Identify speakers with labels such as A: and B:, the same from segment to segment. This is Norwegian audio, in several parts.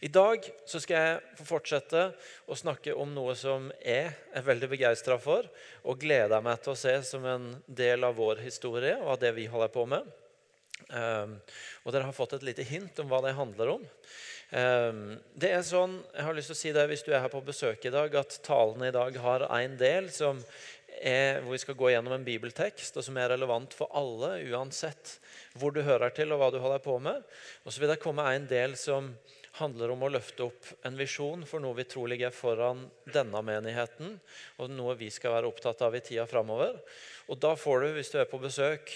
A: I dag så skal jeg få fortsette å snakke om noe som jeg er veldig begeistra for og gleder meg til å se som en del av vår historie og av det vi holder på med. Um, og Dere har fått et lite hint om hva det handler om. Um, det er sånn, jeg har lyst til å si det Hvis du er her på besøk i dag, at talene i dag har en del som er, hvor vi skal gå gjennom en bibeltekst og som er relevant for alle, uansett hvor du hører til og hva du holder på med. Og så vil det komme en del som handler om å løfte opp en visjon for noe vi tror ligger foran denne menigheten, og noe vi skal være opptatt av i tida framover. Og da får du, hvis du er på besøk,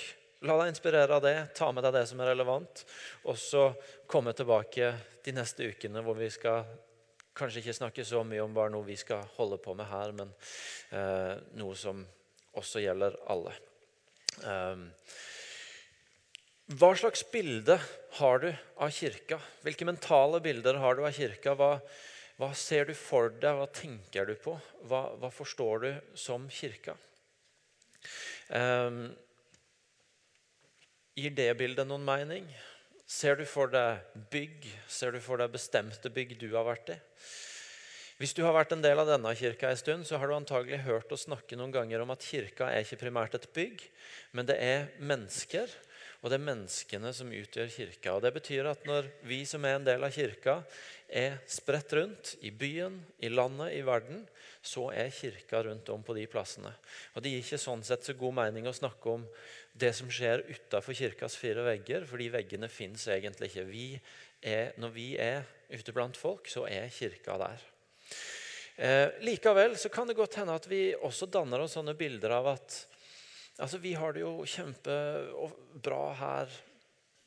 A: la deg inspirere av det, ta med deg det som er relevant, og så komme tilbake de neste ukene hvor vi skal kanskje ikke snakke så mye om bare noe vi skal holde på med her, men eh, noe som også gjelder alle. Um, hva slags bilde har du av kirka? Hvilke mentale bilder har du av kirka? Hva, hva ser du for deg? Hva tenker du på? Hva, hva forstår du som kirka? Um, gir det bildet noen mening? Ser du for deg bygg? Ser du for deg bestemte bygg du har vært i? Hvis du har vært en del av denne kirka en stund, så har du antagelig hørt oss snakke noen ganger om at kirka er ikke primært et bygg, men det er mennesker og det er menneskene som utgjør kirka. Og Det betyr at når vi som er en del av kirka, er spredt rundt i byen, i landet, i verden, så er kirka rundt om på de plassene. Og Det gir ikke sånn sett så god mening å snakke om det som skjer utafor kirkas fire vegger, for de veggene fins egentlig ikke. Vi er, når vi er ute blant folk, så er kirka der. Eh, likevel så kan det godt hende at vi også danner oss sånne bilder av at Altså, Vi har det jo kjempebra her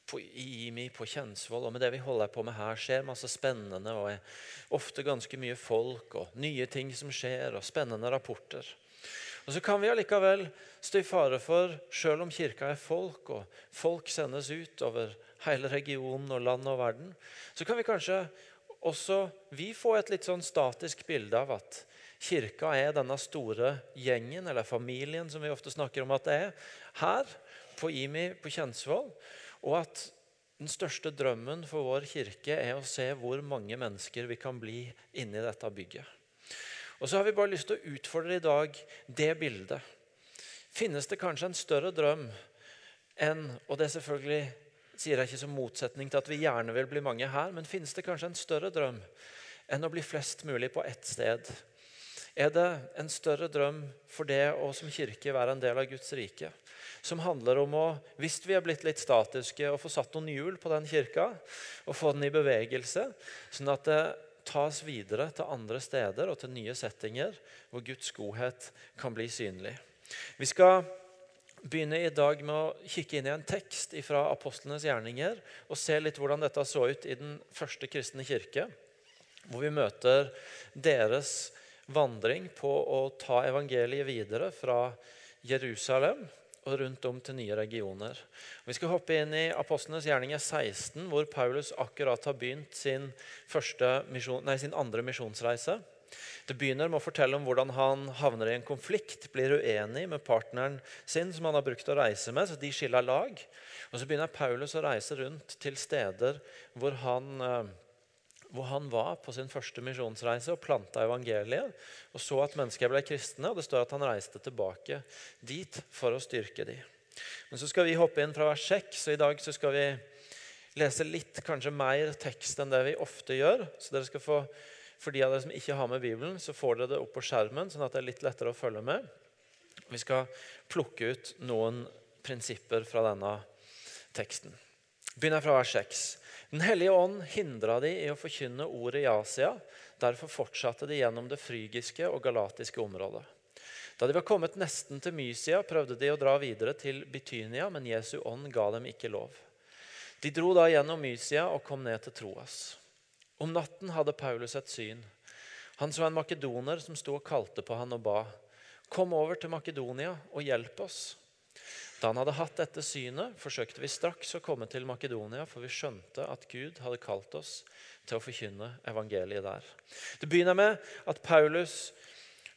A: på IMI, på Kjensvoll. Og med det vi holder på med her, skjer masse spennende og ofte ganske mye folk og nye ting som skjer, og spennende rapporter. Og Så kan vi allikevel stå i fare for, selv om kirka er folk, og folk sendes ut over hele regionen og land og verden, så kan vi kanskje også vi få et litt sånn statisk bilde av at Kirka er denne store gjengen, eller familien, som vi ofte snakker om at det er, her på IMI på Kjensvoll. Og at den største drømmen for vår kirke er å se hvor mange mennesker vi kan bli inni dette bygget. Og så har vi bare lyst til å utfordre i dag det bildet. Finnes det kanskje en større drøm enn Og det selvfølgelig sier jeg ikke som motsetning til at vi gjerne vil bli mange her, men finnes det kanskje en større drøm enn å bli flest mulig på ett sted er det en større drøm for det å som kirke være en del av Guds rike. Som handler om å, hvis vi er blitt litt statiske, å få satt noen hjul på den kirka og få den i bevegelse, sånn at det tas videre til andre steder og til nye settinger hvor Guds godhet kan bli synlig. Vi skal begynne i dag med å kikke inn i en tekst fra apostlenes gjerninger og se litt hvordan dette så ut i den første kristne kirke, hvor vi møter deres vandring på å ta evangeliet videre fra Jerusalem og rundt om til nye regioner. Vi skal hoppe inn i Apostlenes gjerninger 16, hvor Paulus akkurat har begynt sin, misjon, nei, sin andre misjonsreise. Det begynner med å fortelle om hvordan han havner i en konflikt, blir uenig med partneren sin som han har brukt å reise med, så de skiller lag. Og Så begynner Paulus å reise rundt til steder hvor han eh, hvor han var på sin første misjonsreise og planta evangeliet og så at mennesker ble kristne. og Det står at han reiste tilbake dit for å styrke dem. Men så skal vi hoppe inn fra vers 6, så i dag så skal vi lese litt kanskje mer tekst enn det vi ofte gjør. Så dere skal få, For de av dere som ikke har med Bibelen, så får dere det opp på skjermen, sånn at det er litt lettere å følge med. Vi skal plukke ut noen prinsipper fra denne teksten. Begynner fra vers 6. Den hellige ånd hindra de i å forkynne ordet i Asia. Derfor fortsatte de gjennom det frygiske og galatiske området. Da de var kommet nesten til Mysia, prøvde de å dra videre til Bitynia, men Jesu ånd ga dem ikke lov. De dro da gjennom Mysia og kom ned til Troas. Om natten hadde Paulus et syn. Han så en makedoner som sto og kalte på han og ba. Kom over til Makedonia og hjelp oss. Da han hadde hatt dette synet, forsøkte vi straks å komme til Makedonia, for vi skjønte at Gud hadde kalt oss til å forkynne evangeliet der. Det begynner med at Paulus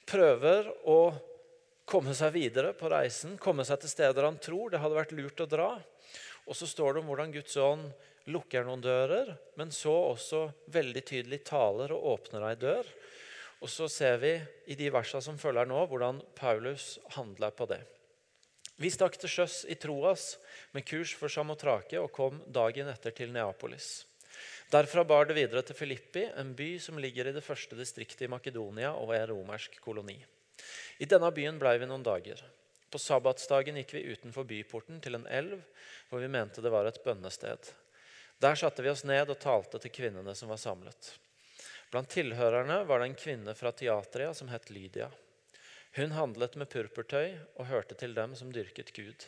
A: prøver å komme seg videre på reisen, komme seg til steder han tror det hadde vært lurt å dra. Og så står det om hvordan Guds ånd lukker noen dører, men så også veldig tydelig taler og åpner ei dør. Og så ser vi i de versene som følger nå, hvordan Paulus handler på det. Vi stakk til sjøs i Troas med kurs for Samotrake og kom dagen etter til Neapolis. Derfra bar det videre til Filippi, en by som ligger i det første distriktet i Makedonia og er romersk koloni. I denne byen blei vi noen dager. På sabbatsdagen gikk vi utenfor byporten til en elv hvor vi mente det var et bønnested. Der satte vi oss ned og talte til kvinnene som var samlet. Blant tilhørerne var det en kvinne fra Teatria som het Lydia. Hun handlet med purpurtøy og hørte til dem som dyrket Gud.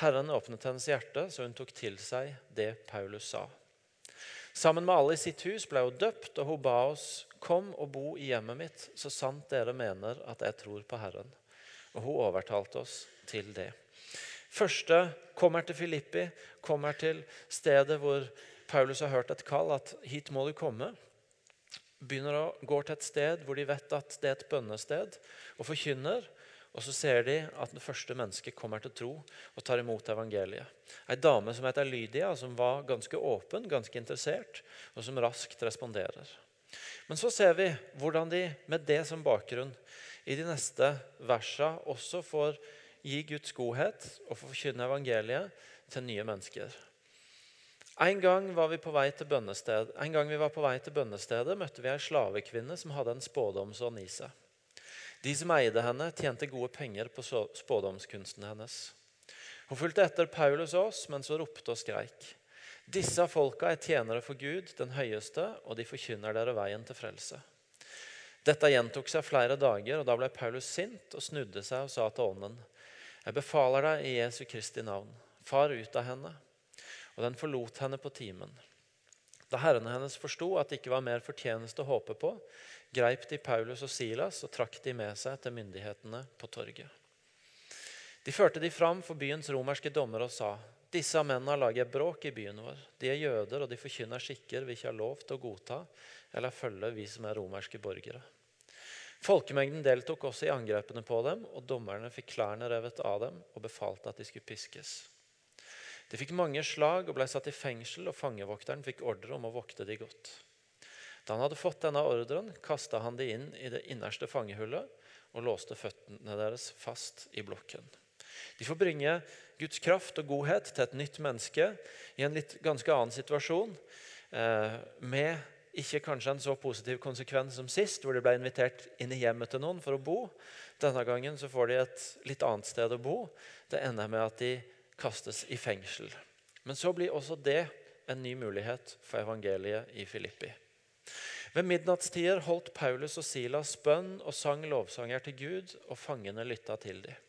A: Herren åpnet hennes hjerte, så hun tok til seg det Paulus sa. Sammen med alle i sitt hus ble hun døpt, og hun ba oss, 'Kom og bo i hjemmet mitt, så sant dere mener at jeg tror på Herren.' Og hun overtalte oss til det. Første kommer til Filippi, kommer til stedet hvor Paulus har hørt et kall, at 'hit må du komme' begynner å gå til et sted hvor de vet at det er et bønnested, og forkynner. Og så ser de at det første mennesket kommer til tro og tar imot evangeliet. Ei dame som heter Lydia, som var ganske åpen, ganske interessert, og som raskt responderer. Men så ser vi hvordan de med det som bakgrunn i de neste versa også får gi Guds godhet og forkynne evangeliet til nye mennesker. En gang, var vi på vei til en gang vi var på vei til bønnestedet, møtte vi ei slavekvinne som hadde en spådomsånd i seg. De som eide henne, tjente gode penger på spådomskunsten hennes. Hun fulgte etter Paulus og oss mens hun ropte og skreik. Disse folka er tjenere for Gud, den høyeste, og de forkynner dere veien til frelse. Dette gjentok seg flere dager, og da ble Paulus sint og snudde seg og sa til ånden.: Jeg befaler deg i Jesu Kristi navn, far ut av henne og den forlot henne på timen. Da herrene hennes forsto at det ikke var mer fortjeneste å håpe på, greip de Paulus og Silas og trakk de med seg til myndighetene på torget. De førte de fram for byens romerske dommer og sa:" Disse mennene lager bråk i byen vår. De er jøder, og de forkynner skikker vi ikke har lov til å godta eller følge, vi som er romerske borgere. Folkemengden deltok også i angrepene på dem, og dommerne fikk klærne revet av dem og befalte at de skulle piskes. De fikk mange slag og ble satt i fengsel, og fangevokteren fikk ordre om å vokte de godt. Da han hadde fått denne ordren, kasta han de inn i det innerste fangehullet og låste føttene deres fast i blokken. De får bringe Guds kraft og godhet til et nytt menneske i en litt ganske annen situasjon, eh, med ikke kanskje en så positiv konsekvens som sist, hvor de ble invitert inn i hjemmet til noen for å bo. Denne gangen så får de et litt annet sted å bo. Det ender med at de kastes i fengsel. Men så blir også det en ny mulighet for evangeliet i Filippi. Ved midnattstider holdt Paulus og Silas bønn og sang lovsanger til Gud, og fangene lytta til dem.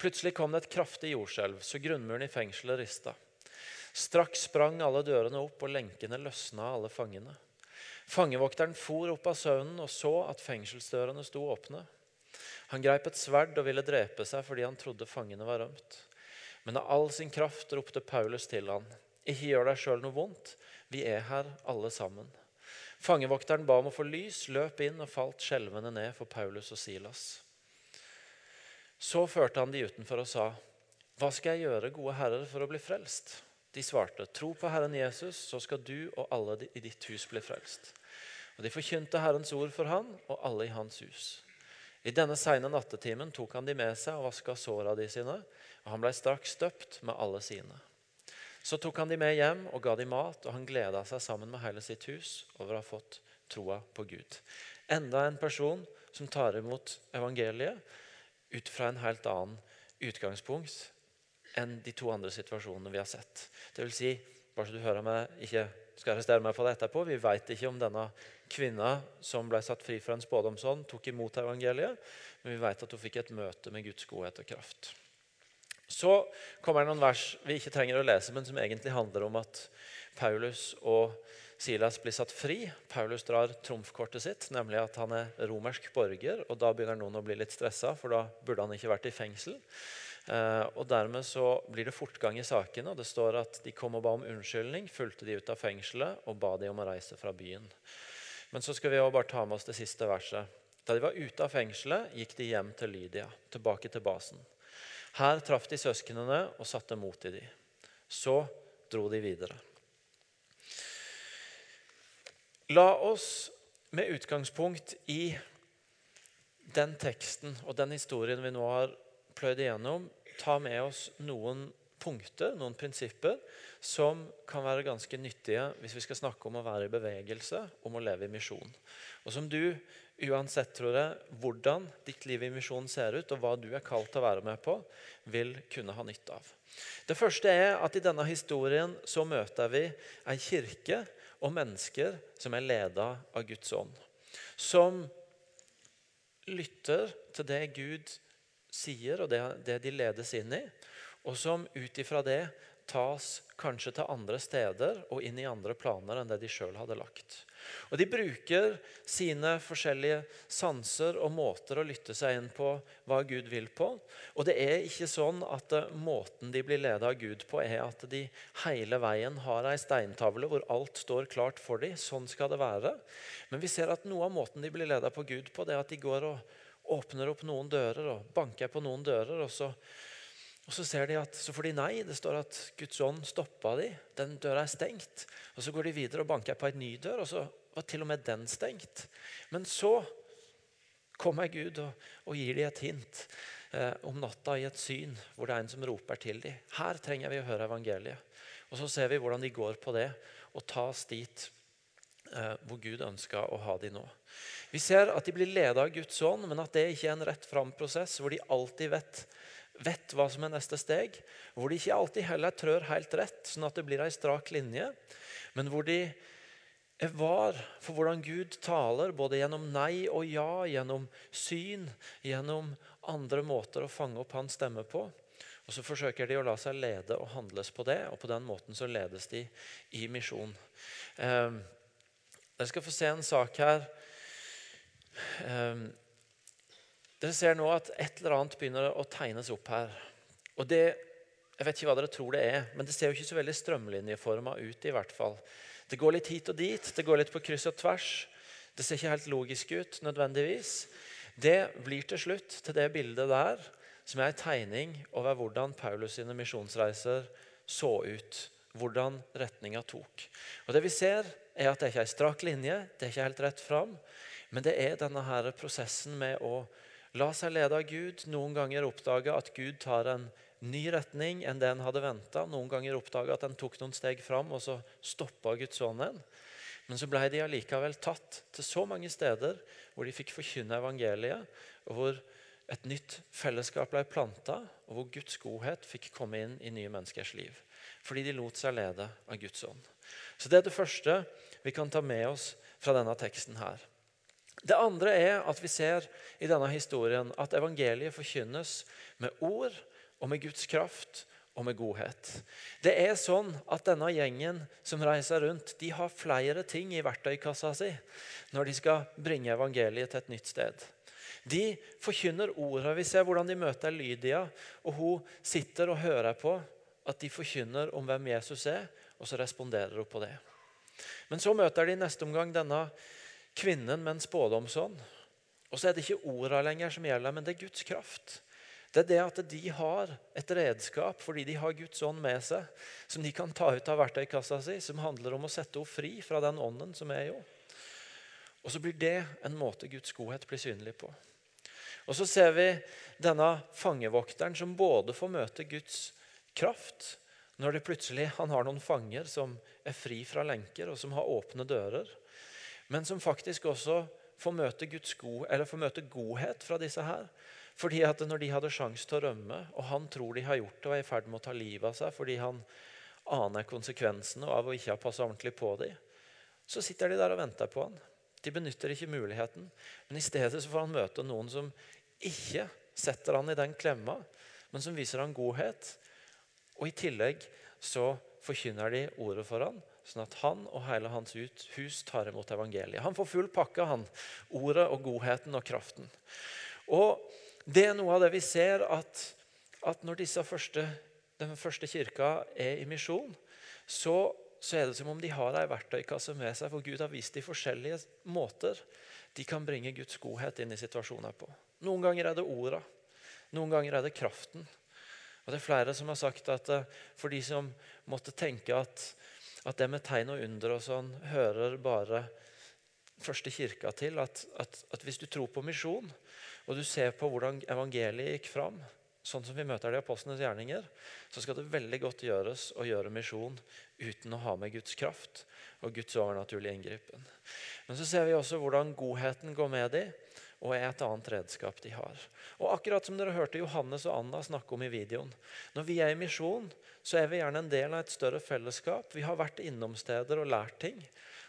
A: Plutselig kom det et kraftig jordskjelv, så grunnmuren i fengselet rista. Straks sprang alle dørene opp, og lenkene løsna alle fangene. Fangevokteren for opp av søvnen og så at fengselsdørene sto åpne. Han greip et sverd og ville drepe seg fordi han trodde fangene var rømt. Men av all sin kraft ropte Paulus til han, ikke gjør deg sjøl noe vondt, vi er her alle sammen. Fangevokteren ba om å få lys, løp inn og falt skjelvende ned for Paulus og Silas. Så førte han de utenfor og sa, Hva skal jeg gjøre, gode herrer, for å bli frelst? De svarte, Tro på Herren Jesus, så skal du og alle i ditt hus bli frelst. Og De forkynte Herrens ord for han og alle i hans hus. I denne seine nattetimen tok han de med seg og vaska såra de sine, og han blei straks døpt med alle sine. Så tok han de med hjem og ga de mat, og han gleda seg sammen med hele sitt hus over å ha fått troa på Gud. Enda en person som tar imot evangeliet ut fra en helt annen utgangspunkt enn de to andre situasjonene vi har sett. Det vil si, bare så du hører meg ikke skal arrestere meg for det etterpå, vi veit ikke om denne kvinna som ble satt fri fra en spådomsånd, tok imot evangeliet, men vi vet at hun fikk et møte med Guds godhet og kraft. Så kommer det noen vers vi ikke trenger å lese, men som egentlig handler om at Paulus og Silas blir satt fri. Paulus drar trumfkortet sitt, nemlig at han er romersk borger. og Da begynner noen å bli litt stressa, for da burde han ikke vært i fengsel. Eh, og Dermed så blir det fortgang i sakene. og Det står at de kom og ba om unnskyldning, fulgte de ut av fengselet og ba de om å reise fra byen. Men så skal vi bare ta med oss det siste verset. Da de var ute av fengselet, gikk de hjem til Lydia, tilbake til basen. Her traff de søsknene og satte mot i dem. Så dro de videre. La oss med utgangspunkt i den teksten og den historien vi nå har pløyd igjennom, ta med oss noen punkter, noen prinsipper, som kan være ganske nyttige hvis vi skal snakke om å være i bevegelse, om å leve i misjon. Og som du, uansett tror jeg, hvordan ditt liv i misjon ser ut, og hva du er kalt til å være med på, vil kunne ha nytte av. Det første er at i denne historien så møter vi ei kirke og mennesker som er leda av Guds ånd. Som lytter til det Gud sier, og det, de ledes inn i. Og som ut ifra det tas kanskje til andre steder og inn i andre planer enn det de sjøl hadde lagt. Og De bruker sine forskjellige sanser og måter å lytte seg inn på hva Gud vil på. Og det er ikke sånn at eh, måten de blir ledet av Gud på, er at de hele veien har ei steintavle hvor alt står klart for dem. Sånn skal det være. Men vi ser at noe av måten de blir ledet på Gud på, det er at de går og åpner opp noen dører og banker på noen dører. og så og Så ser de at, så får de nei. Det står at Guds ånd stoppa de. Den døra er stengt. Og Så går de videre og banker på en ny dør, og så var til og med den stengt. Men så kommer Gud og, og gir dem et hint eh, om natta i et syn, hvor det er en som roper til dem. Her trenger vi å høre evangeliet. Og Så ser vi hvordan de går på det og tas dit eh, hvor Gud ønsker å ha dem nå. Vi ser at de blir ledet av Guds ånd, men at det ikke er en rett fram-prosess hvor de alltid vet vet hva som er neste steg. Hvor de ikke alltid heller trør helt rett, sånn at det blir ei strak linje. Men hvor de er var for hvordan Gud taler, både gjennom nei og ja, gjennom syn, gjennom andre måter å fange opp hans stemme på. Og Så forsøker de å la seg lede og handles på det, og på den måten så ledes de i misjon. Eh, dere skal få se en sak her. Eh, dere ser nå at et eller annet begynner å tegnes opp her. Og det, Jeg vet ikke hva dere tror det er, men det ser jo ikke så veldig strømlinjeforma ut. i hvert fall. Det går litt hit og dit, det går litt på kryss og tvers. Det ser ikke helt logisk ut nødvendigvis. Det blir til slutt til det bildet der, som er en tegning over hvordan Paulus sine misjonsreiser så ut. Hvordan retninga tok. Og Det vi ser, er at det ikke er ei strak linje, det er ikke helt rett fram. Men det er denne her prosessen med å La seg lede av Gud. Noen ganger oppdage at Gud tar en ny retning enn det en hadde venta. Noen ganger oppdage at en tok noen steg fram, og så stoppa Guds ånd en. Men så ble de allikevel tatt til så mange steder hvor de fikk forkynne evangeliet, og hvor et nytt fellesskap ble planta, og hvor Guds godhet fikk komme inn i nye menneskers liv. Fordi de lot seg lede av Guds ånd. Så Det er det første vi kan ta med oss fra denne teksten her. Det andre er at vi ser i denne historien at evangeliet forkynnes med ord og med Guds kraft og med godhet. Det er sånn at denne gjengen som reiser rundt, de har flere ting i verktøykassa si når de skal bringe evangeliet til et nytt sted. De forkynner ordet. Vi ser hvordan de møter Lydia, og hun sitter og hører på at de forkynner om hvem Jesus er, og så responderer hun på det. Men så møter de neste omgang denne kvinnen med en spådomsånd. Og så er det ikke orda lenger som gjelder, men det er Guds kraft. Det er det at de har et redskap fordi de har Guds ånd med seg, som de kan ta ut av verktøykassa si, som handler om å sette henne fri fra den ånden som er i henne. Og så blir det en måte Guds godhet blir synlig på. Og så ser vi denne fangevokteren som både får møte Guds kraft når det plutselig han har noen fanger som er fri fra lenker, og som har åpne dører men som faktisk også får møte, god, får møte godhet fra disse her. Fordi at når de hadde sjanse til å rømme, og han tror de har gjort det og er i ferd med å ta livet av seg fordi han aner konsekvensene av å ikke ha passa ordentlig på dem, så sitter de der og venter på han. De benytter ikke muligheten, men i stedet så får han møte noen som ikke setter han i den klemma, men som viser han godhet. Og i tillegg så forkynner de ordet for han, Sånn at han og hele hans hus tar imot evangeliet. Han får full pakke, han. Ordet og godheten og kraften. Og Det er noe av det vi ser, at, at når første, den første kirka er i misjon, så, så, er det som om de har ei verktøykasse med seg, for Gud har vist de forskjellige måter de kan bringe Guds godhet inn i situasjoner på. Noen ganger er det orda, noen ganger er det kraften. Og det er flere som har sagt at eh, for de som måtte tenke at at det med tegn og under og sånn hører bare første kirka til at, at, at hvis du tror på misjon, og du ser på hvordan evangeliet gikk fram, sånn som vi møter det i apostlenes gjerninger, så skal det veldig godt gjøres å gjøre misjon uten å ha med Guds kraft og Guds overnaturlige inngripen. Men så ser vi også hvordan godheten går med dem, og er et annet redskap de har. Og akkurat som dere hørte Johannes og Anna snakke om i videoen. Når vi er i misjon, så er vi gjerne en del av et større fellesskap. Vi har vært innom steder og lært ting.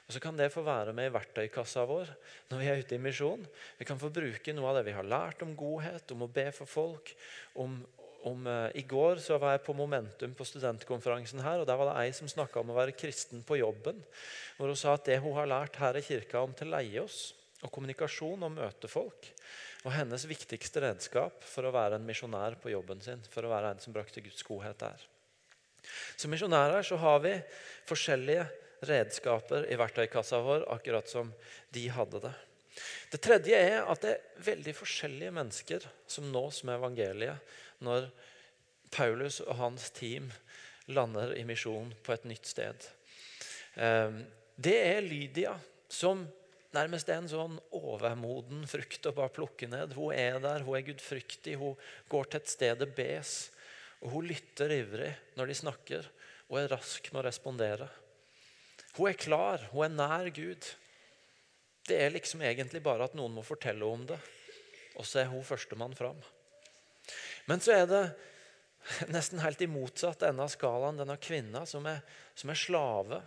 A: Og Så kan det få være med i verktøykassa vår når vi er ute i misjon. Vi kan få bruke noe av det vi har lært om godhet, om å be for folk. Om, om, uh, I går så var jeg på Momentum på studentkonferansen her. og Der var det ei som snakka om å være kristen på jobben. Hvor hun sa at det hun har lært her i kirka om til leie oss, og kommunikasjon og møte folk, var hennes viktigste redskap for å være en misjonær på jobben sin. For å være en som brakte Guds godhet der. Som misjonærer så har vi forskjellige redskaper i verktøykassa vår, akkurat som de hadde det. Det tredje er at det er veldig forskjellige mennesker som nås med evangeliet når Paulus og hans team lander i misjon på et nytt sted. Ehm, det er Lydia, som nærmest er en sånn overmoden frukt å bare plukke ned. Hun er der, hun er gudfryktig, hun går til et sted det bes. Og hun lytter ivrig når de snakker, og er rask med å respondere. Hun er klar, hun er nær Gud. Det er liksom egentlig bare at noen må fortelle om det, og så er hun førstemann fram. Men så er det nesten helt i motsatt ende av skalaen denne kvinna som er, som er slave,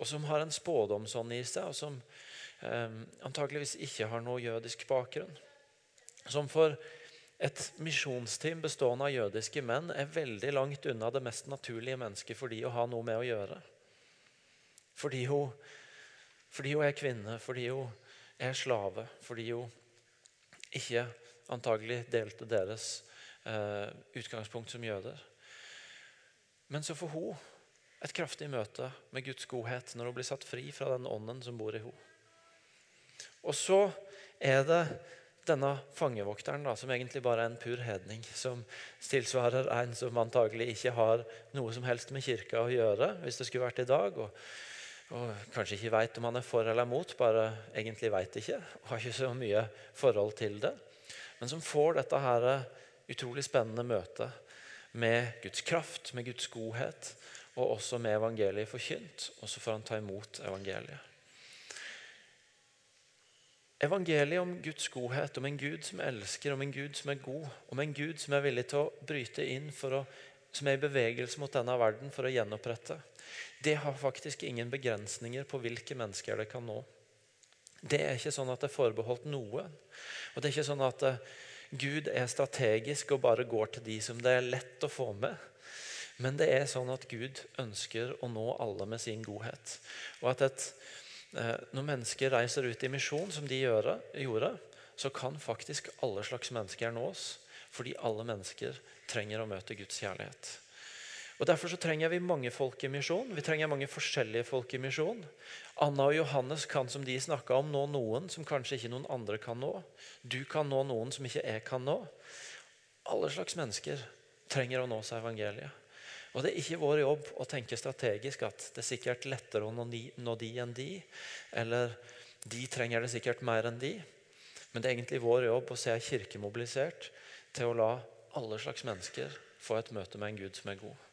A: og som har en spådomsånd i seg, og som eh, antakeligvis ikke har noe jødisk bakgrunn. Som for et misjonsteam bestående av jødiske menn er veldig langt unna det mest naturlige mennesket for de å ha noe med å gjøre. Fordi hun, fordi hun er kvinne, fordi hun er slave, fordi hun ikke antagelig delte deres eh, utgangspunkt som jøder. Men så får hun et kraftig møte med Guds godhet når hun blir satt fri fra den ånden som bor i henne. Og så er det denne fangevokteren, da, som egentlig bare er en pur hedning, som tilsvarer en som antagelig ikke har noe som helst med kirka å gjøre, hvis det skulle vært i dag. og og kanskje ikke veit om han er for eller mot, bare egentlig veit ikke. og Har ikke så mye forhold til det. Men som får dette her utrolig spennende møtet med Guds kraft, med Guds godhet, og også med evangeliet forkynt. Og så får han ta imot evangeliet. Evangeliet om Guds godhet, om en Gud som elsker, om en Gud som er god, om en Gud som er villig til å bryte inn, å, som er i bevegelse mot denne verden for å gjenopprette det har faktisk ingen begrensninger på hvilke mennesker det kan nå. Det er ikke sånn at det er forbeholdt noen. Og det er ikke sånn at eh, Gud er strategisk og bare går til de som det er lett å få med. Men det er sånn at Gud ønsker å nå alle med sin godhet. Og at et, Når mennesker reiser ut i misjon, som de gjorde, så kan faktisk alle slags mennesker nås. Fordi alle mennesker trenger å møte Guds kjærlighet. Og Derfor så trenger vi mange folk i misjon. Vi trenger mange forskjellige folk i misjon. Anna og Johannes kan som de om nå noen som kanskje ikke noen andre kan nå. Du kan nå noen som ikke jeg kan nå. Alle slags mennesker trenger å nå seg evangeliet. Og Det er ikke vår jobb å tenke strategisk at det er sikkert lettere å nå de, enn de. Eller de trenger det sikkert mer enn de. Men det er egentlig vår jobb å se kirke mobilisert til å la alle slags mennesker få et møte med en Gud som er god.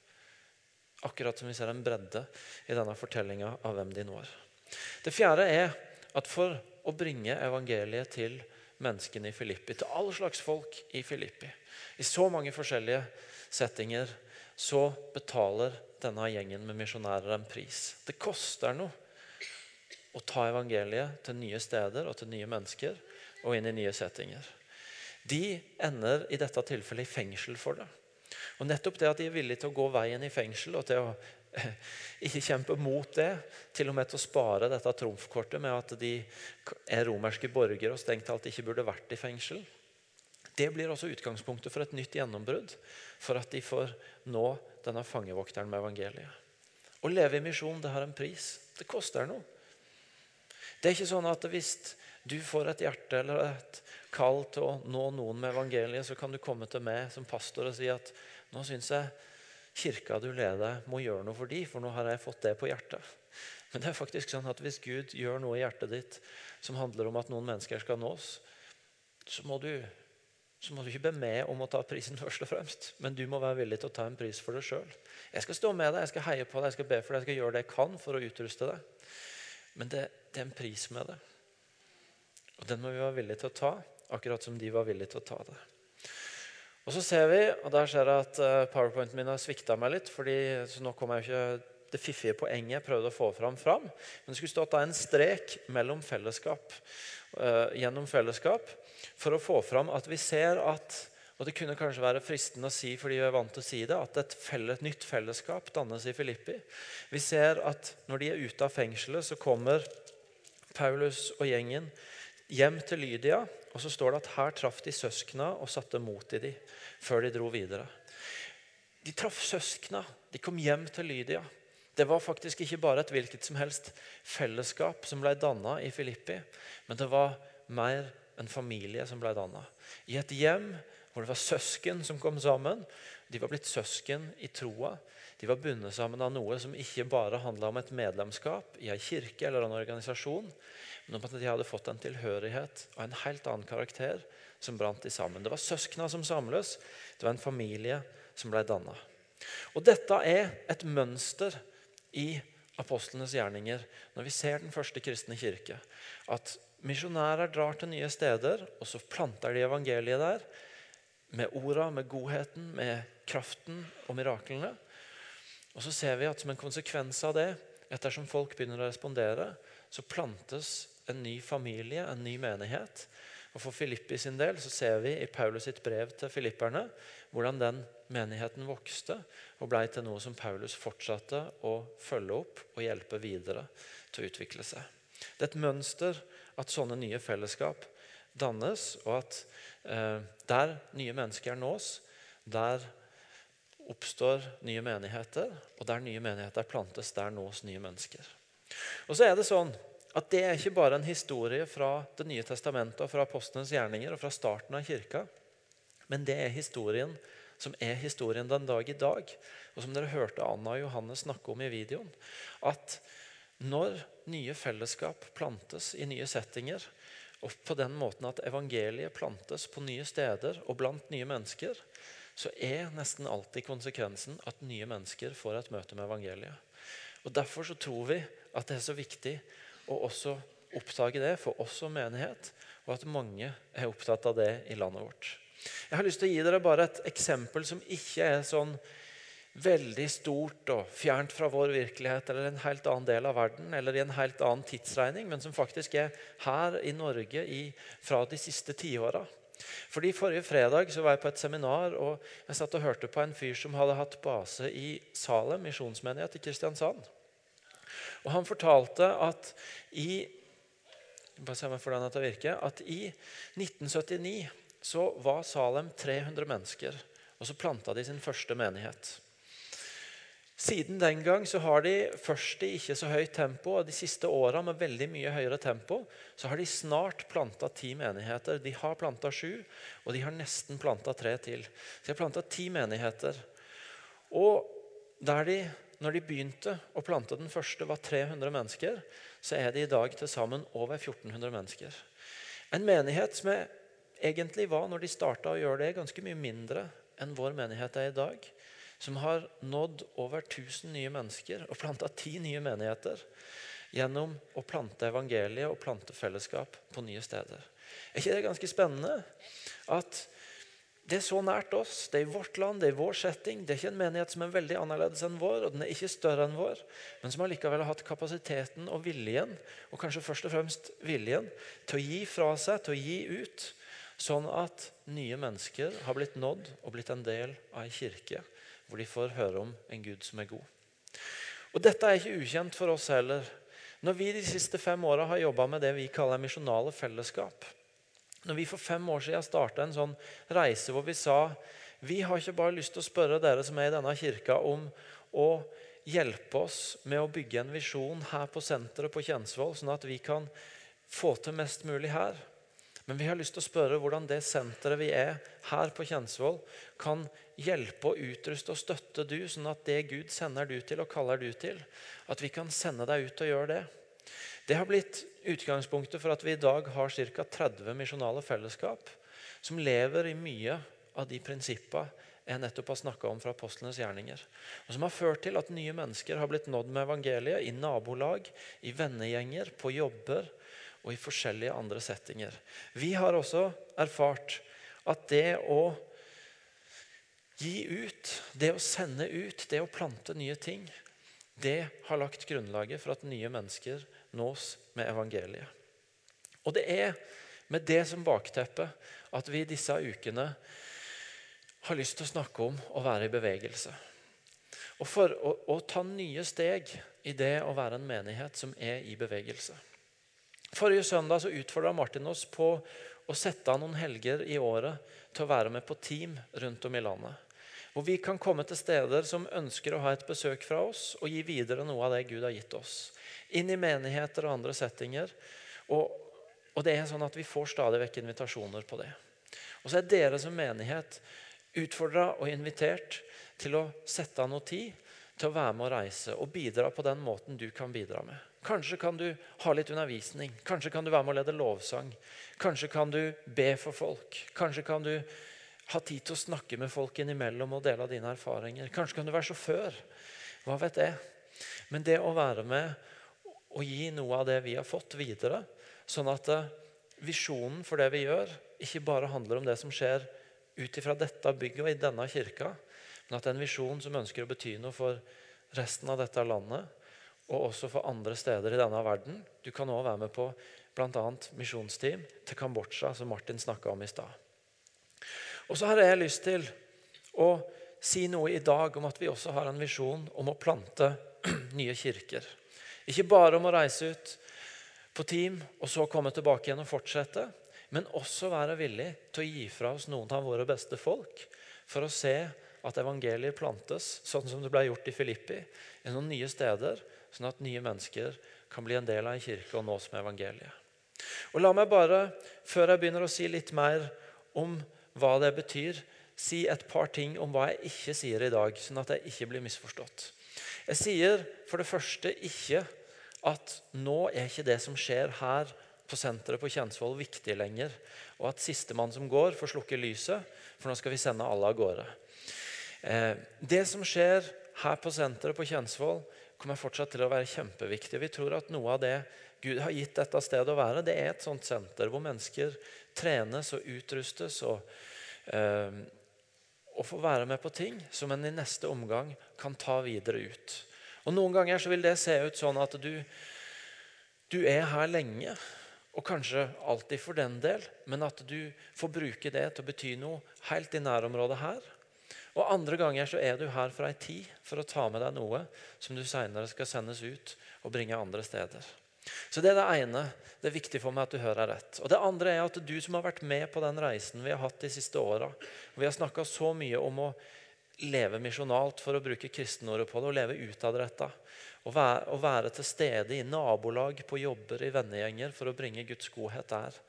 A: Akkurat som vi ser en bredde i denne fortellinga av hvem de når. Det fjerde er at for å bringe evangeliet til menneskene i Filippi, til alle slags folk i Filippi, i så mange forskjellige settinger, så betaler denne gjengen med misjonærer en pris. Det koster noe å ta evangeliet til nye steder og til nye mennesker og inn i nye settinger. De ender i dette tilfellet i fengsel for det. Og Nettopp det at de er villige til å gå veien i fengsel og til å ikke kjempe mot det, til og med til å spare dette trumfkortet med at de er romerske borgere og strengt talt ikke burde vært i fengsel. Det blir også utgangspunktet for et nytt gjennombrudd, for at de får nå denne fangevokteren med evangeliet. Å leve i misjon det har en pris. Det koster noe. Det er ikke sånn at hvis du får et hjerte eller et kall til å nå noen med evangeliet, så kan du komme til meg som pastor og si at nå syns jeg kirka du leder, må gjøre noe for de, for nå har jeg fått det på hjertet. Men det er faktisk sånn at hvis Gud gjør noe i hjertet ditt som handler om at noen mennesker skal nås, så må du, så må du ikke be med om å ta prisen først og fremst. Men du må være villig til å ta en pris for deg sjøl. Jeg skal stå med deg, jeg skal heie på deg, jeg skal be for deg, jeg skal gjøre det jeg kan for å utruste deg. Men det, det er en pris med det. Og den må vi være villige til å ta, akkurat som de var villige til å ta det. Og så ser vi, og der ser jeg at eh, powerpointen min har svikta meg litt. fordi, så nå kommer jeg ikke det fiffige poenget jeg prøvde å få fram, fram. Men det skulle stått en strek mellom fellesskap, uh, gjennom fellesskap for å få fram at vi ser at og Det kunne kanskje være fristende å si fordi vi er vant til å si det, at et, felles, nytt fellesskap dannes i Filippi. Vi ser at når de er ute av fengselet, så kommer Paulus og gjengen hjem til Lydia. Og så står det at her traff de søskna og satte mot i dem før de dro videre. De traff søskna. De kom hjem til Lydia. Det var faktisk ikke bare et hvilket som helst fellesskap som ble danna i Filippi, men det var mer en familie som ble danna. I et hjem hvor det var søsken som kom sammen. De var blitt søsken i troa. De var bundet sammen av noe som ikke bare handla om et medlemskap i ei kirke eller en organisasjon, men om at de hadde fått en tilhørighet av en helt annen karakter som brant de sammen. Det var søskna som samles. Det var en familie som ble danna. Og dette er et mønster i apostlenes gjerninger når vi ser den første kristne kirke. At misjonærer drar til nye steder, og så planter de evangeliet der. Med orda, med godheten, med kraften og miraklene. Og så ser vi at som en konsekvens av det, ettersom folk begynner å respondere, så plantes en ny familie, en ny menighet. Og For Filippi sin del så ser vi i Paulus sitt brev til filipperne hvordan den menigheten vokste og blei til noe som Paulus fortsatte å følge opp og hjelpe videre til å utvikle seg. Det er et mønster at sånne nye fellesskap dannes, og at eh, der nye mennesker nås, der oppstår nye menigheter, og der nye menigheter plantes, der nås nye mennesker. Og så er det sånn at det er ikke bare en historie fra Det nye testamentet og fra apostlenes gjerninger og fra starten av kirka, men det er historien som er historien den dag i dag, og som dere hørte Anna og Johannes snakke om i videoen. At når nye fellesskap plantes i nye settinger, og på den måten at evangeliet plantes på nye steder og blant nye mennesker, så er nesten alltid konsekvensen at nye mennesker får et møte med evangeliet. Og Derfor så tror vi at det er så viktig å også oppdage det for oss som menighet, og at mange er opptatt av det i landet vårt. Jeg har lyst til å gi dere bare et eksempel som ikke er sånn veldig stort og fjernt fra vår virkelighet eller en helt annen del av verden eller i en helt annen tidsregning, men som faktisk er her i Norge i, fra de siste tiåra. Fordi Forrige fredag så var jeg på et seminar og jeg satt og hørte på en fyr som hadde hatt base i Salem misjonsmenighet i Kristiansand. Og Han fortalte at i bare se om jeg får den til å virke, at i 1979 så var Salem 300 mennesker. Og så planta de sin første menighet. Siden den gang så har de først i ikke så høyt tempo, og de siste åra med veldig mye høyere tempo, så har de snart planta ti menigheter. De har planta sju, og de har nesten planta tre til. Så de har planta ti menigheter. Og der de når de begynte å plante den første, var 300 mennesker, så er de i dag til sammen over 1400 mennesker. En menighet som egentlig var, når de starta å gjøre det, ganske mye mindre enn vår menighet er i dag. Som har nådd over 1000 nye mennesker og planta ti nye menigheter gjennom å plante evangeliet og plante fellesskap på nye steder. Er ikke det ganske spennende? At det er så nært oss. Det er i vårt land, det er i vår setting. Det er ikke en menighet som er veldig annerledes enn vår, og den er ikke større enn vår, men som allikevel har hatt kapasiteten og viljen, og kanskje først og fremst viljen, til å gi fra seg, til å gi ut, sånn at nye mennesker har blitt nådd og blitt en del av ei kirke hvor de får høre om en Gud som er god. Og Dette er ikke ukjent for oss heller. Når vi de siste fem åra har jobba med det vi kaller misjonale fellesskap, når vi for fem år siden starta en sånn reise hvor vi sa vi har ikke bare lyst til å spørre dere som er i denne kirka, om å hjelpe oss med å bygge en visjon her på senteret på Kjensvoll, sånn at vi kan få til mest mulig her. Men vi har lyst til å spørre hvordan det senteret vi er her på Kjensvoll, kan hjelpe og utruste og støtte du, sånn at det Gud sender du til og kaller du til, at vi kan sende deg ut og gjøre det. Det har blitt utgangspunktet for at vi i dag har ca. 30 misjonale fellesskap som lever i mye av de prinsippene jeg nettopp har snakka om fra apostlenes gjerninger. Og Som har ført til at nye mennesker har blitt nådd med evangeliet i nabolag, i vennegjenger, på jobber og i forskjellige andre settinger. Vi har også erfart at det å gi ut, det å sende ut, det å plante nye ting, det har lagt grunnlaget for at nye mennesker nås med evangeliet. Og det er med det som bakteppe at vi disse ukene har lyst til å snakke om å være i bevegelse. Og for å, å ta nye steg i det å være en menighet som er i bevegelse. Forrige søndag så utfordra Martin oss på å sette av noen helger i året til å være med på team rundt om i landet. Hvor vi kan komme til steder som ønsker å ha et besøk fra oss og gi videre noe av det Gud har gitt oss. Inn i menigheter og andre settinger. Og, og det er sånn at Vi får stadig vekk invitasjoner på det. Og så er dere som menighet utfordra og invitert til å sette av noe tid til å være med og reise og bidra på den måten du kan bidra med. Kanskje kan du ha litt undervisning, kanskje kan du være med og lede lovsang. Kanskje kan du be for folk. Kanskje kan du ha tid til å snakke med folk innimellom og dele av dine erfaringer. Kanskje kan du være sjåfør. Hva vet jeg? Men det å være med og gi noe av det vi har fått, videre, sånn at eh, visjonen for det vi gjør, ikke bare handler om det som skjer ut ifra dette bygget og i denne kirka, men at det er en visjon som ønsker å bety noe for resten av dette landet, og også for andre steder i denne verden. Du kan òg være med på bl.a. misjonsteam til Kambodsja, som Martin snakka om i stad. Og så har jeg lyst til å si noe i dag om at vi også har en visjon om å plante nye kirker. Ikke bare om å reise ut på team og så komme tilbake igjen og fortsette, men også være villig til å gi fra oss noen av våre beste folk for å se at evangeliet plantes, sånn som det ble gjort i Filippi, i noen nye steder, sånn at nye mennesker kan bli en del av en kirke og nås med evangeliet. Og La meg bare, før jeg begynner å si litt mer om hva det betyr, si et par ting om hva jeg ikke sier i dag, sånn at jeg ikke blir misforstått. Jeg sier for det første ikke at nå er ikke det som skjer her, på senteret på Kjensvoll viktig lenger. Og at sistemann som går, får slukke lyset, for nå skal vi sende alle av gårde. Eh, det som skjer her på senteret på Kjensvoll, kommer fortsatt til å være kjempeviktig. Vi tror at noe av det Gud har gitt dette stedet å være, det er et sånt senter hvor mennesker trenes og utrustes og, eh, og få være med på ting som en i neste omgang kan ta videre ut. Og Noen ganger så vil det se ut sånn at du, du er her lenge, og kanskje alltid for den del, men at du får bruke det til å bety noe helt i nærområdet her. Og Andre ganger så er du her for ei tid for å ta med deg noe som du senere skal sendes ut og bringe andre steder. Så Det er det ene. Det er viktig for meg at du hører rett. Og Det andre er at du som har vært med på den reisen vi har hatt de siste åra Vi har snakka så mye om å leve misjonalt, for å bruke kristenordet på det, og leve utadretta. Å være, være til stede i nabolag, på jobber, i vennegjenger for å bringe Guds godhet der.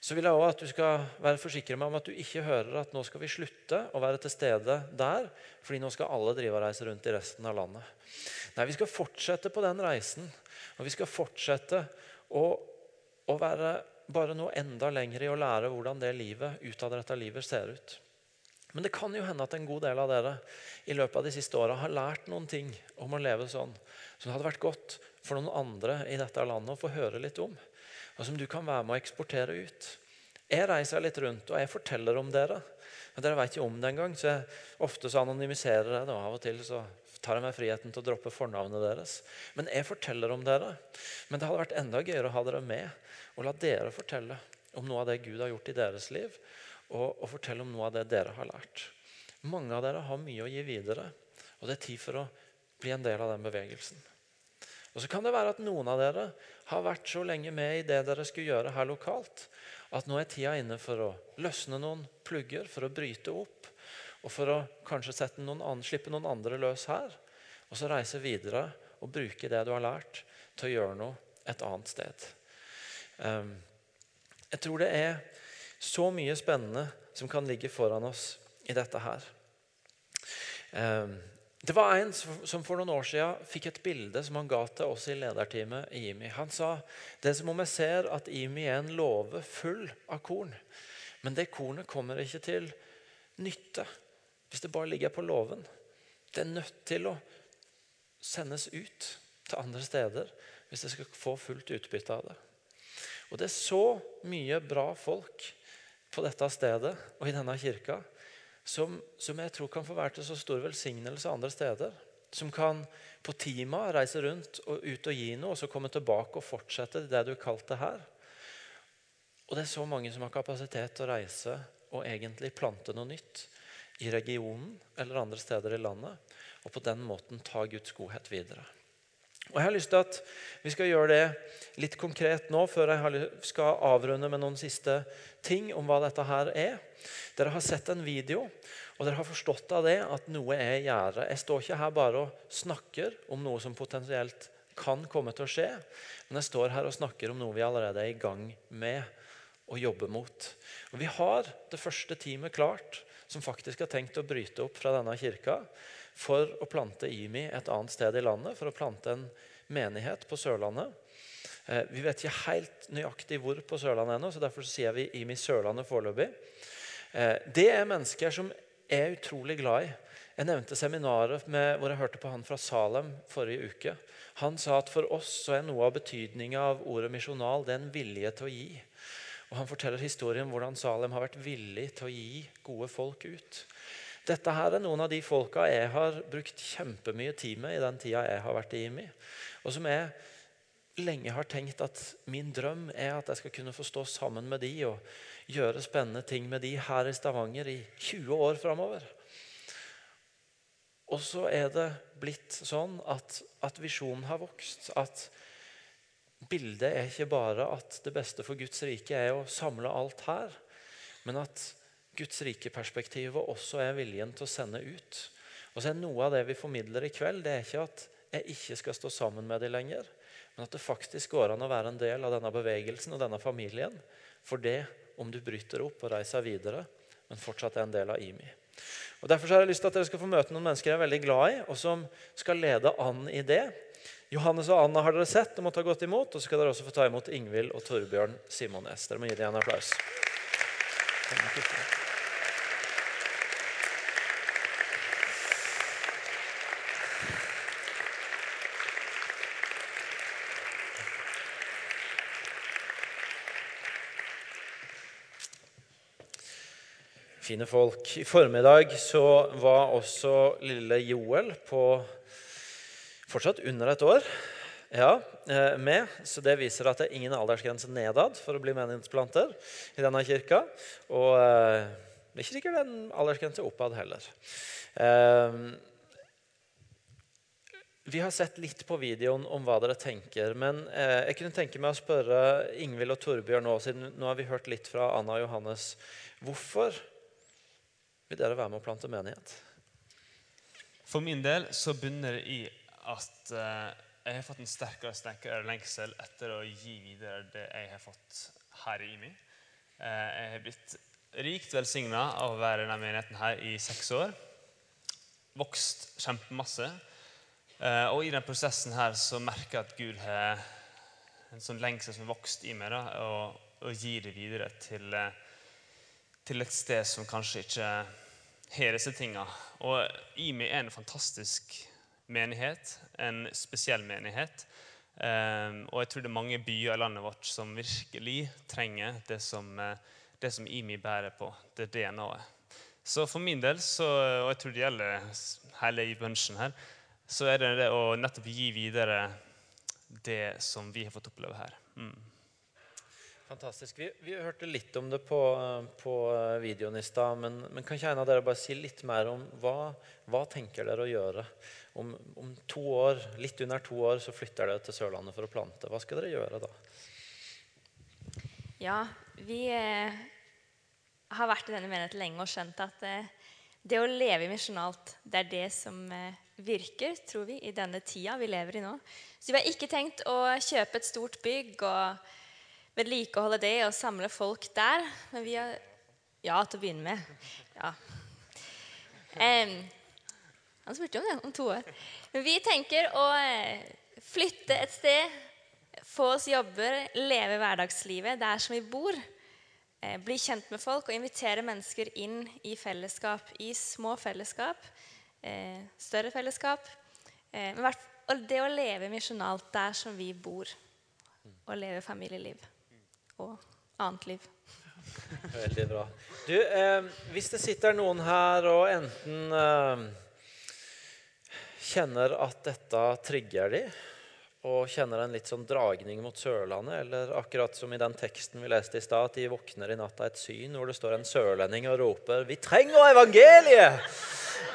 A: Så vil jeg også at du skal være forsikret meg om at du ikke hører at nå skal vi slutte å være til stede der, fordi nå skal alle drive og reise rundt i resten av landet. Nei, vi skal fortsette på den reisen. Og vi skal fortsette å, å være bare noe enda lenger i å lære hvordan det livet, utadretta livet ser ut. Men det kan jo hende at en god del av dere i løpet av de siste åra har lært noen ting om å leve sånn som det hadde vært godt for noen andre i dette landet å få høre litt om. Og som du kan være med å eksportere ut. Jeg reiser litt rundt, og jeg forteller om dere. Men dere vet ikke om det engang, så jeg ofte så anonymiserer jeg det. Og av og til så tar jeg meg friheten til å droppe fornavnet deres. Men jeg forteller om dere. Men det hadde vært enda gøyere å ha dere med og la dere fortelle om noe av det Gud har gjort i deres liv, og, og fortelle om noe av det dere har lært. Mange av dere har mye å gi videre, og det er tid for å bli en del av den bevegelsen. Og så kan det være at noen av dere har vært så lenge med i det dere skulle gjøre her lokalt, at nå er tida inne for å løsne noen plugger, for å bryte opp, og for å kanskje noen andre, slippe noen andre løs her. Og så reise videre og bruke det du har lært, til å gjøre noe et annet sted. Um, jeg tror det er så mye spennende som kan ligge foran oss i dette her. Det var en som for noen år siden fikk et bilde som han ga til oss i lederteamet IMI. Han sa det er som om jeg ser at IMI er en låve full av korn. Men det kornet kommer ikke til nytte hvis det bare ligger på låven. Det er nødt til å sendes ut til andre steder hvis det skal få fullt utbytte av det. Og det er så mye bra folk på dette stedet og i denne kirka som, som, jeg tror kan få være til så stor velsignelse andre steder. Som kan på Tima reise rundt og ut og gi noe, og så komme tilbake og fortsette det du kalte her. Og det er så mange som har kapasitet til å reise og egentlig plante noe nytt i regionen eller andre steder i landet, og på den måten ta Guds godhet videre. Og Jeg har lyst til at vi skal gjøre det litt konkret nå, før jeg skal avrunde med noen siste ting om hva dette her er. Dere har sett en video, og dere har forstått av det at noe er i gjære. Jeg står ikke her bare og snakker om noe som potensielt kan komme til å skje, men jeg står her og snakker om noe vi allerede er i gang med å jobbe mot. Og Vi har det første teamet klart, som faktisk har tenkt å bryte opp fra denne kirka for å plante IMI et annet sted i landet, for å plante en menighet på Sørlandet. Eh, vi vet ikke helt nøyaktig hvor på Sørlandet ennå, så derfor sier vi IMI Sørlandet foreløpig. Eh, det er mennesker som er utrolig glad i. Jeg nevnte seminaret med, hvor jeg hørte på han fra Salem forrige uke. Han sa at for oss så er noe av betydninga av ordet misjonal det er en vilje til å gi. Og Han forteller historien om hvordan Salem har vært villig til å gi gode folk ut. Dette her er noen av de folka jeg har brukt kjempemye tid med i den tida jeg har vært i IMI. Og som jeg lenge har tenkt at min drøm er at jeg skal kunne få stå sammen med de og gjøre spennende ting med de her i Stavanger i 20 år framover. Og så er det blitt sånn at, at visjonen har vokst. At bildet er ikke bare at det beste for Guds rike er å samle alt her, men at Guds rike-perspektivet også er viljen til å sende ut. Og så er Noe av det vi formidler i kveld, det er ikke at jeg ikke skal stå sammen med dem lenger, men at det faktisk går an å være en del av denne bevegelsen og denne familien. For det om du bryter opp og reiser videre, men fortsatt er en del av IMI. Og Derfor har jeg lyst til at dere skal få møte noen mennesker jeg er veldig glad i, og som skal lede an i det. Johannes og Anna har dere sett og måtte ha gått imot. Og så skal dere også få ta imot Ingvild og Torbjørn Simones. Dere må gi dem en applaus. Fine folk. I formiddag så var også lille Joel på fortsatt under et år ja, eh, med. Så det viser at det er ingen aldersgrense nedad for å bli menighetsplanter i denne kirka. Og eh, det er ikke sikkert en aldersgrense oppad heller. Eh, vi har sett litt på videoen om hva dere tenker. Men jeg kunne tenke meg å spørre Ingvild og Torbjørn nå, siden nå har vi hørt litt fra Anna og Johannes. Hvorfor vil dere være med å plante menighet?
B: For min del så bunner det i at jeg har fått en sterkere sterkere lengsel etter å gi videre det jeg har fått her i IMI. Eh, jeg har blitt rikt velsigna av å være i denne menigheten her i seks år. Vokst kjempemasse. Eh, og i den prosessen her så merker jeg at Gud har en sånn lengsel som har vokst i meg, da, og, og gir det videre til, eh, til et sted som kanskje ikke har disse tinga. Og IMI er en fantastisk menighet, en spesiell menighet. Um, og jeg tror det er mange byer i landet vårt som virkelig trenger det som, eh, det som IMI bærer på. Det DNA-et. Så for min del, så, og jeg tror det gjelder hele i bunchen her, så er det det å nettopp gi videre det som vi har fått oppleve her. Mm.
A: Fantastisk. Vi, vi, hørte litt om det på, på videoen i stad. Men, men, kan ikke en av dere bare si litt mer om hva, hva tenker dere å gjøre? Om, om, to år, litt under to år så flytter dere til Sørlandet for å plante. Hva skal dere gjøre da?
C: Ja, vi eh, har vært i denne menigheten lenge og skjønt at eh, det å leve misjonalt, det er det som eh, virker, tror vi, i denne tida vi lever i nå. Så vi har ikke tenkt å kjøpe et stort bygg og vedlikeholde det og samle folk der. Men vi har Ja, til å begynne med. Ja. Um, Han spurte om det om to år. Men vi tenker å eh, flytte et sted, få oss jobber, leve hverdagslivet der som vi bor. Eh, bli kjent med folk og invitere mennesker inn i fellesskap. I små fellesskap, eh, større fellesskap. Men det å leve misjonalt der som vi bor. Og leve familieliv og annet liv.
A: Veldig bra. Du, eh, hvis det sitter noen her og enten eh, kjenner at dette trigger de, og kjenner en litt sånn dragning mot Sørlandet, eller akkurat som i den teksten vi leste i stad, at de våkner i natt av et syn hvor det står en sørlending og roper 'Vi trenger evangeliet!'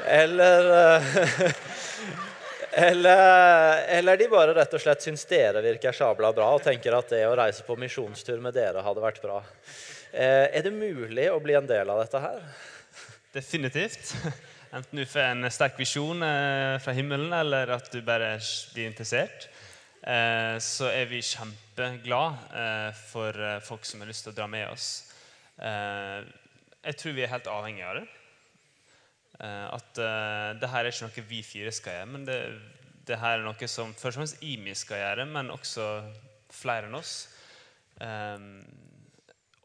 A: Eller eh, Eller, eller, de bare rett og slett syns dere virker sabla bra og tenker at det å reise på misjonstur med dere hadde vært bra. Eh, er det mulig å bli en del av dette her?
B: Definitivt. Enten du får en sterk visjon eh, fra himmelen, eller at du bare blir interessert, eh, så er vi kjempeglade eh, for folk som har lyst til å dra med oss. Jeg tror vi er helt avhengige av det. Eh, at uh, det her er ikke noe vi fire skal gjøre, men det, det her er noe som først og fremst IMI skal gjøre, men også flere enn oss. Um,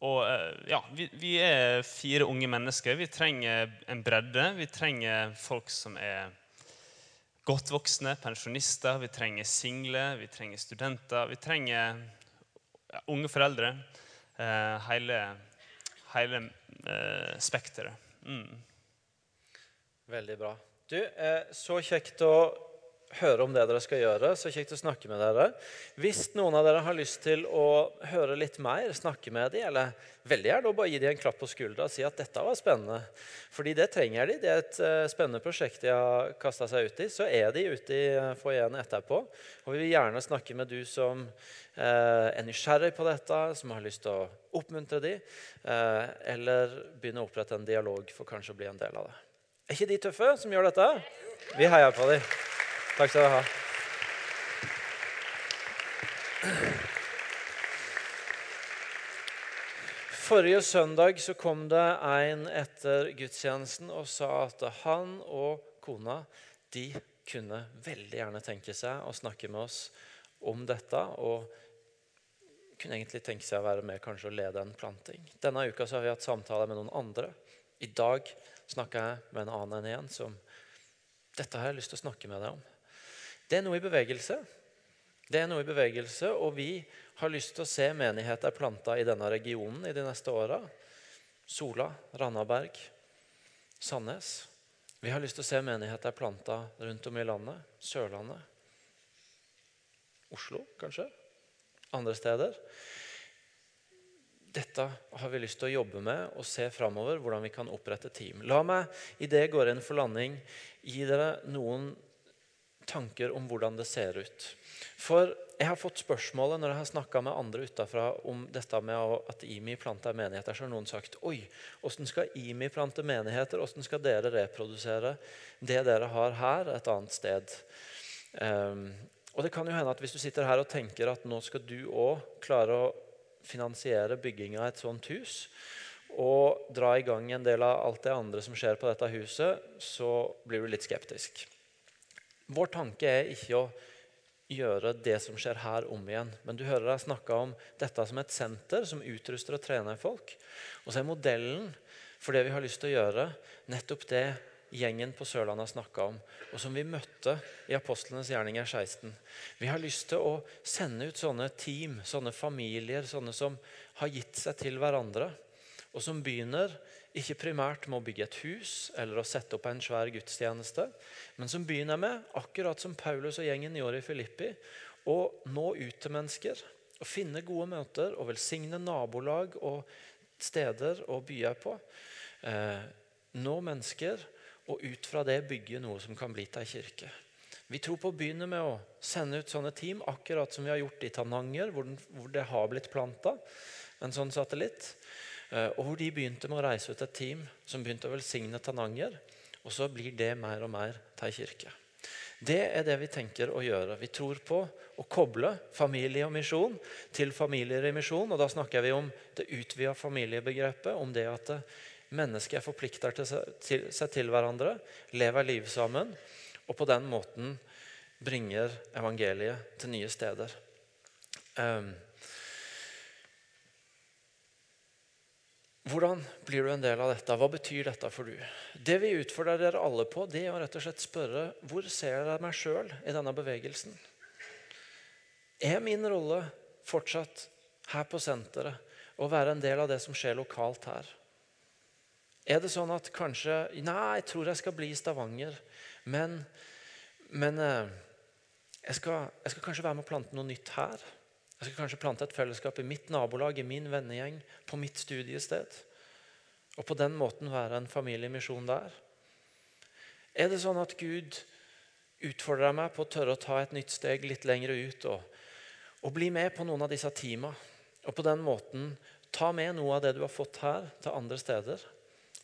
B: og uh, ja, vi, vi, er fire unge mennesker. Vi trenger en bredde. Vi trenger folk som er godt voksne, pensjonister. Vi trenger single, vi trenger studenter. Vi trenger ja, unge foreldre. Uh, hele hele spekteret. Mm.
A: Veldig bra. Du, eh, Så kjekt å høre om det dere skal gjøre. Så kjekt å snakke med dere. Hvis noen av dere har lyst til å høre litt mer, snakke med dem, eller veldig gjerne bare gi dem en klapp på skuldra og si at dette var spennende. Fordi det trenger de. Det er et uh, spennende prosjekt de har kasta seg ut i. Så er de ute i uh, foajeen etterpå. Og vi vil gjerne snakke med du som er nysgjerrig på dette, som har lyst til å oppmuntre dem, eller begynne å opprette en dialog for kanskje å bli en del av det. Er ikke de tøffe som gjør dette? Vi heier på dem. Takk skal dere ha. Forrige søndag så kom det en etter gudstjenesten og sa at han og kona de kunne veldig gjerne tenke seg å snakke med oss om dette. Og kunne egentlig tenke seg å være med kanskje og lede en planting. Denne uka så har vi hatt samtaler med noen andre. I dag snakka jeg med en annen enn en som Dette har jeg lyst til å snakke med deg om. Det er noe i bevegelse. Det er noe i bevegelse, og vi har lyst til å se menigheter planta i denne regionen i de neste åra. Sola, Randaberg, Sandnes. Vi har lyst til å se menigheter planta rundt om i landet. Sørlandet. Oslo, kanskje. Andre steder dette har vi lyst til å jobbe med og se framover hvordan vi kan opprette team. La meg i det jeg går inn for landing, gi dere noen tanker om hvordan det ser ut. For jeg har fått spørsmålet når jeg har snakka med andre utafra om dette med at IMI planter menigheter, så har noen sagt Oi, hvordan skal IMI plante menigheter? Hvordan skal dere reprodusere det dere har her, et annet sted? Um, og det kan jo hende at Hvis du sitter her og tenker at nå skal du òg klare å finansiere bygging av et sånt hus og dra i gang en del av alt det andre som skjer på dette huset, så blir du litt skeptisk. Vår tanke er ikke å gjøre det som skjer her, om igjen. Men du hører jeg snakke om dette som et senter som utruster og trener folk. Og så er modellen for det vi har lyst til å gjøre, nettopp det gjengen på Sørlandet har snakka om, og som vi møtte i Apostlenes gjerninger 16. Vi har lyst til å sende ut sånne team, sånne familier, sånne som har gitt seg til hverandre, og som begynner ikke primært med å bygge et hus eller å sette opp en svær gudstjeneste, men som begynner med, akkurat som Paulus og gjengen gjorde i Filippi, å nå ut til mennesker. Å finne gode møter og velsigne nabolag og steder og byer på. Eh, nå mennesker og ut fra det bygge noe som kan bli til ei kirke. Vi tror på å begynne med å sende ut sånne team, akkurat som vi har gjort i Tananger, hvor, den, hvor det har blitt planta en sånn satellitt. Eh, og hvor de begynte med å reise ut et team som begynte å velsigne Tananger. Og så blir det mer og mer til ei kirke. Det er det vi tenker å gjøre. Vi tror på å koble familie og misjon til familier i misjon. Og da snakker vi om det utvida familiebegrepet. Om det at Mennesker forplikter til seg, til, seg til hverandre, lever liv sammen, og på den måten bringer evangeliet til nye steder. Um, Hvordan blir du en del av dette? Hva betyr dette for du? Det vi utfordrer dere alle på, det er å rett og slett spørre hvor ser jeg meg sjøl i denne bevegelsen? Er min rolle fortsatt her på senteret å være en del av det som skjer lokalt her? Er det sånn at kanskje Nei, jeg tror jeg skal bli i Stavanger, men, men eh, jeg, skal, jeg skal kanskje være med å plante noe nytt her. Jeg skal kanskje plante et fellesskap i mitt nabolag, i min vennegjeng, på mitt studiested. Og på den måten være en familiemisjon der. Er det sånn at Gud utfordrer meg på å tørre å ta et nytt steg litt lenger ut og, og bli med på noen av disse teama? Og på den måten ta med noe av det du har fått her, til andre steder?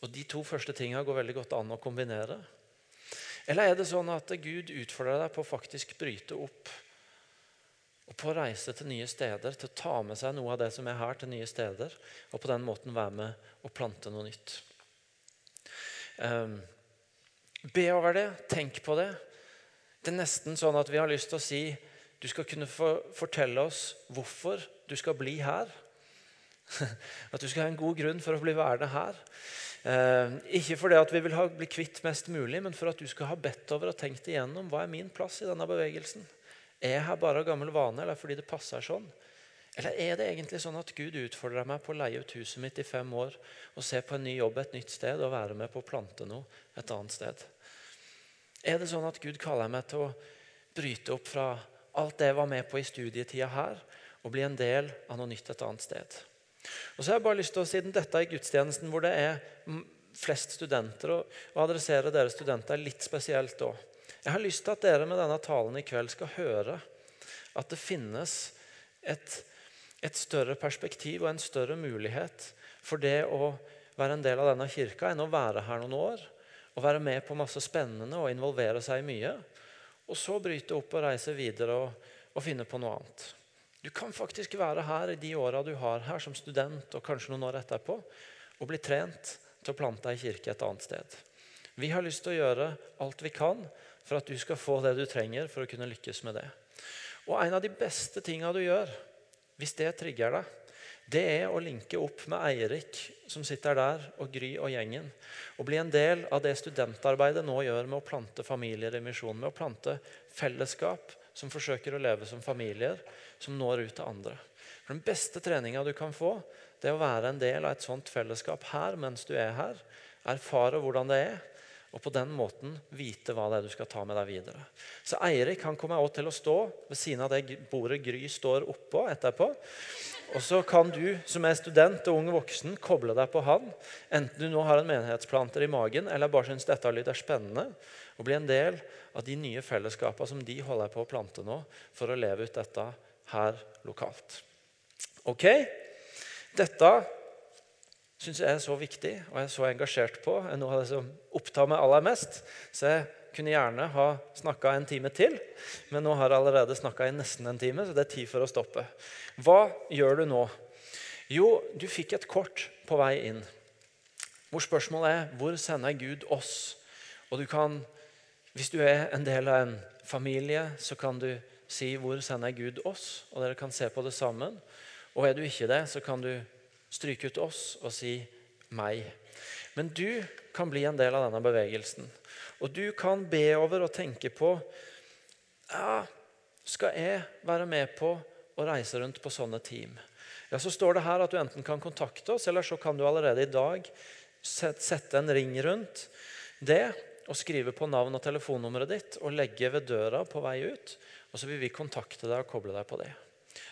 A: Og De to første tingene går veldig godt an å kombinere. Eller er det sånn at Gud utfordrer deg på å faktisk bryte opp og på å reise til nye steder, til å ta med seg noe av det som er her, til nye steder, og på den måten være med og plante noe nytt. Um, be over det, tenk på det. Det er nesten sånn at vi har lyst til å si du skal kunne for, fortelle oss hvorfor du skal bli her. At du skal ha en god grunn for å bli værende her. Eh, ikke fordi at vi vil ha, bli kvitt mest mulig, men for at du skal ha bedt over og tenkt igjennom hva er min plass i denne bevegelsen. Er jeg her bare av gammel vane, eller fordi det passer sånn? Eller er det egentlig sånn at Gud utfordrer meg på å leie ut huset mitt i fem år og se på en ny jobb et nytt sted og være med på å plante noe et annet sted? Er det sånn at Gud kaller meg til å bryte opp fra alt det jeg var med på i studietida her, og bli en del av noe nytt et annet sted? Og så har jeg bare lyst til å, Siden dette er gudstjenesten hvor det er flest studenter, og adressere dere studenter litt spesielt da. Jeg har lyst til at dere med denne talen i kveld skal høre at det finnes et, et større perspektiv og en større mulighet for det å være en del av denne kirka enn å være her noen år og være med på masse spennende og involvere seg i mye. Og så bryte opp og reise videre og, og finne på noe annet. Du kan faktisk være her i de åra du har her som student og kanskje noen år etterpå, og bli trent til å plante ei kirke et annet sted. Vi har lyst til å gjøre alt vi kan for at du skal få det du trenger for å kunne lykkes med det. Og En av de beste tinga du gjør, hvis det trigger deg, det er å linke opp med Eirik som sitter der, og Gry og gjengen. Og bli en del av det studentarbeidet nå gjør med å plante familier i misjon. Med å plante fellesskap som forsøker å leve som familier, som når ut til andre. For Den beste treninga du kan få, det er å være en del av et sånt fellesskap her mens du er her. Erfare hvordan det er og på den måten vite hva det er du skal ta med deg videre. Så Eirik han kommer også til å stå ved siden av det bordet Gry står oppå etterpå. Og så kan du som er student og ung voksen, koble deg på han. Enten du nå har en menighetsplanter i magen eller bare syns dette lyder spennende. Og bli en del av de nye fellesskapene som de holder på å plante nå, for å leve ut dette her lokalt. Ok? Dette syns jeg er så viktig og jeg er så engasjert på, er noe av det som opptar meg aller mest. Så jeg kunne gjerne ha snakka en time til, men nå har jeg allerede snakka i nesten en time, så det er tid for å stoppe. Hva gjør du nå? Jo, du fikk et kort på vei inn. Hvor spørsmålet er hvor sender Gud oss? Og du kan, Hvis du er en del av en familie, så kan du si 'Hvor sender Gud oss?' Og dere kan se på det sammen. Og er du ikke det, så kan du stryke ut oss og si 'meg'. Men du kan bli en del av denne bevegelsen. Og du kan be over og tenke på ja, Skal jeg være med på å reise rundt på sånne team? Ja, Så står det her at du enten kan kontakte oss, eller så kan du allerede i dag sette en ring rundt det og skrive på navn og telefonnummeret ditt og legge ved døra på vei ut. Og så vil vi kontakte deg og koble deg på det.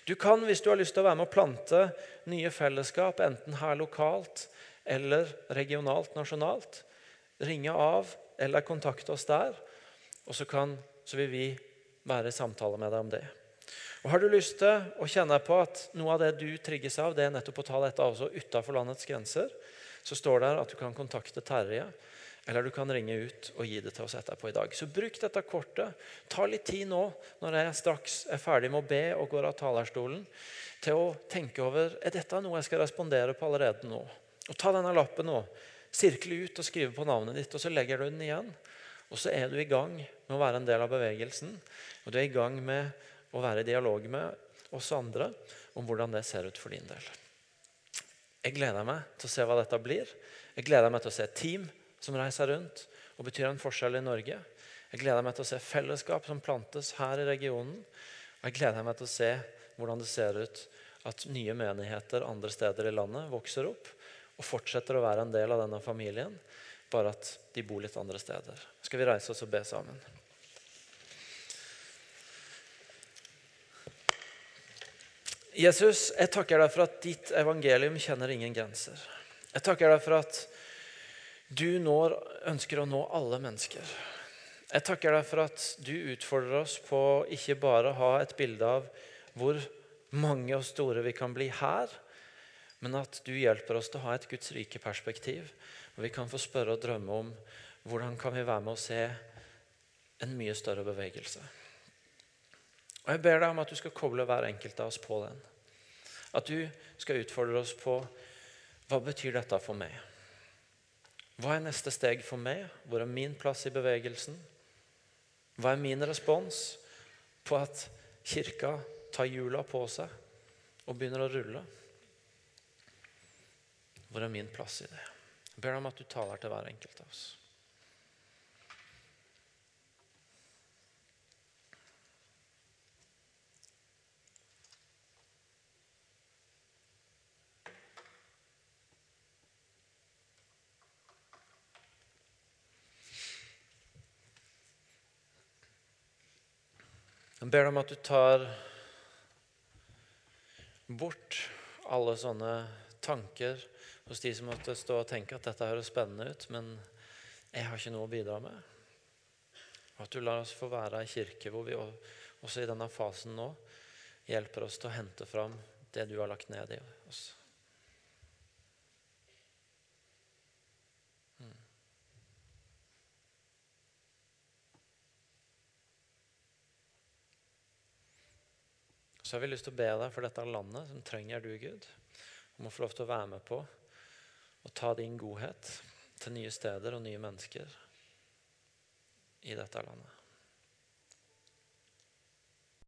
A: Du kan, hvis du har lyst til å være med å plante nye fellesskap, enten her lokalt eller regionalt, nasjonalt, ringe av eller kontakte oss der. Og så, kan, så vil vi være i samtale med deg om det. Og Har du lyst til å kjenne på at noe av det du trigges av, det er nettopp å ta dette også utenfor landets grenser, så står det at du kan kontakte Terje eller du kan ringe ut og gi det til oss etterpå i dag. Så bruk dette kortet. Ta litt tid nå når jeg straks er ferdig med å be og går av talerstolen, til å tenke over er dette noe jeg skal respondere på allerede nå. Og Ta denne lappen nå. sirkle ut og skrive på navnet ditt, og så legger du den igjen. Og så er du i gang med å være en del av bevegelsen. Og du er i gang med å være i dialog med oss andre om hvordan det ser ut for din del. Jeg gleder meg til å se hva dette blir. Jeg gleder meg til å se team som reiser rundt og betyr en forskjell i Norge. Jeg gleder meg til å se fellesskap som plantes her i regionen. Og jeg gleder meg til å se hvordan det ser ut at nye menigheter andre steder i landet vokser opp og fortsetter å være en del av denne familien, bare at de bor litt andre steder. Skal vi reise oss og be sammen? Jesus, jeg takker deg for at ditt evangelium kjenner ingen grenser. Jeg takker deg for at du når, ønsker å nå alle mennesker. Jeg takker deg for at du utfordrer oss på ikke bare å ha et bilde av hvor mange og store vi kan bli her, men at du hjelper oss til å ha et Guds rike perspektiv. Og vi kan få spørre og drømme om hvordan kan vi være med å se en mye større bevegelse. Og Jeg ber deg om at du skal koble hver enkelt av oss på den. At du skal utfordre oss på hva betyr dette for meg? Hva er neste steg for meg? Hvor er min plass i bevegelsen? Hva er min respons på at kirka tar hjula på seg og begynner å rulle? Hvor er min plass i det? Jeg ber deg om at du taler til hver enkelt av oss. Jeg ber deg om at du tar bort alle sånne tanker hos de som måtte stå og tenke at dette høres spennende ut, men jeg har ikke noe å bidra med. Og at du lar oss få være ei kirke hvor vi også i denne fasen nå hjelper oss til å hente fram det du har lagt ned i oss. Så har vi lyst til å be deg for dette landet som trenger du, Gud. Om å få lov til å være med på å ta din godhet til nye steder og nye mennesker i dette landet.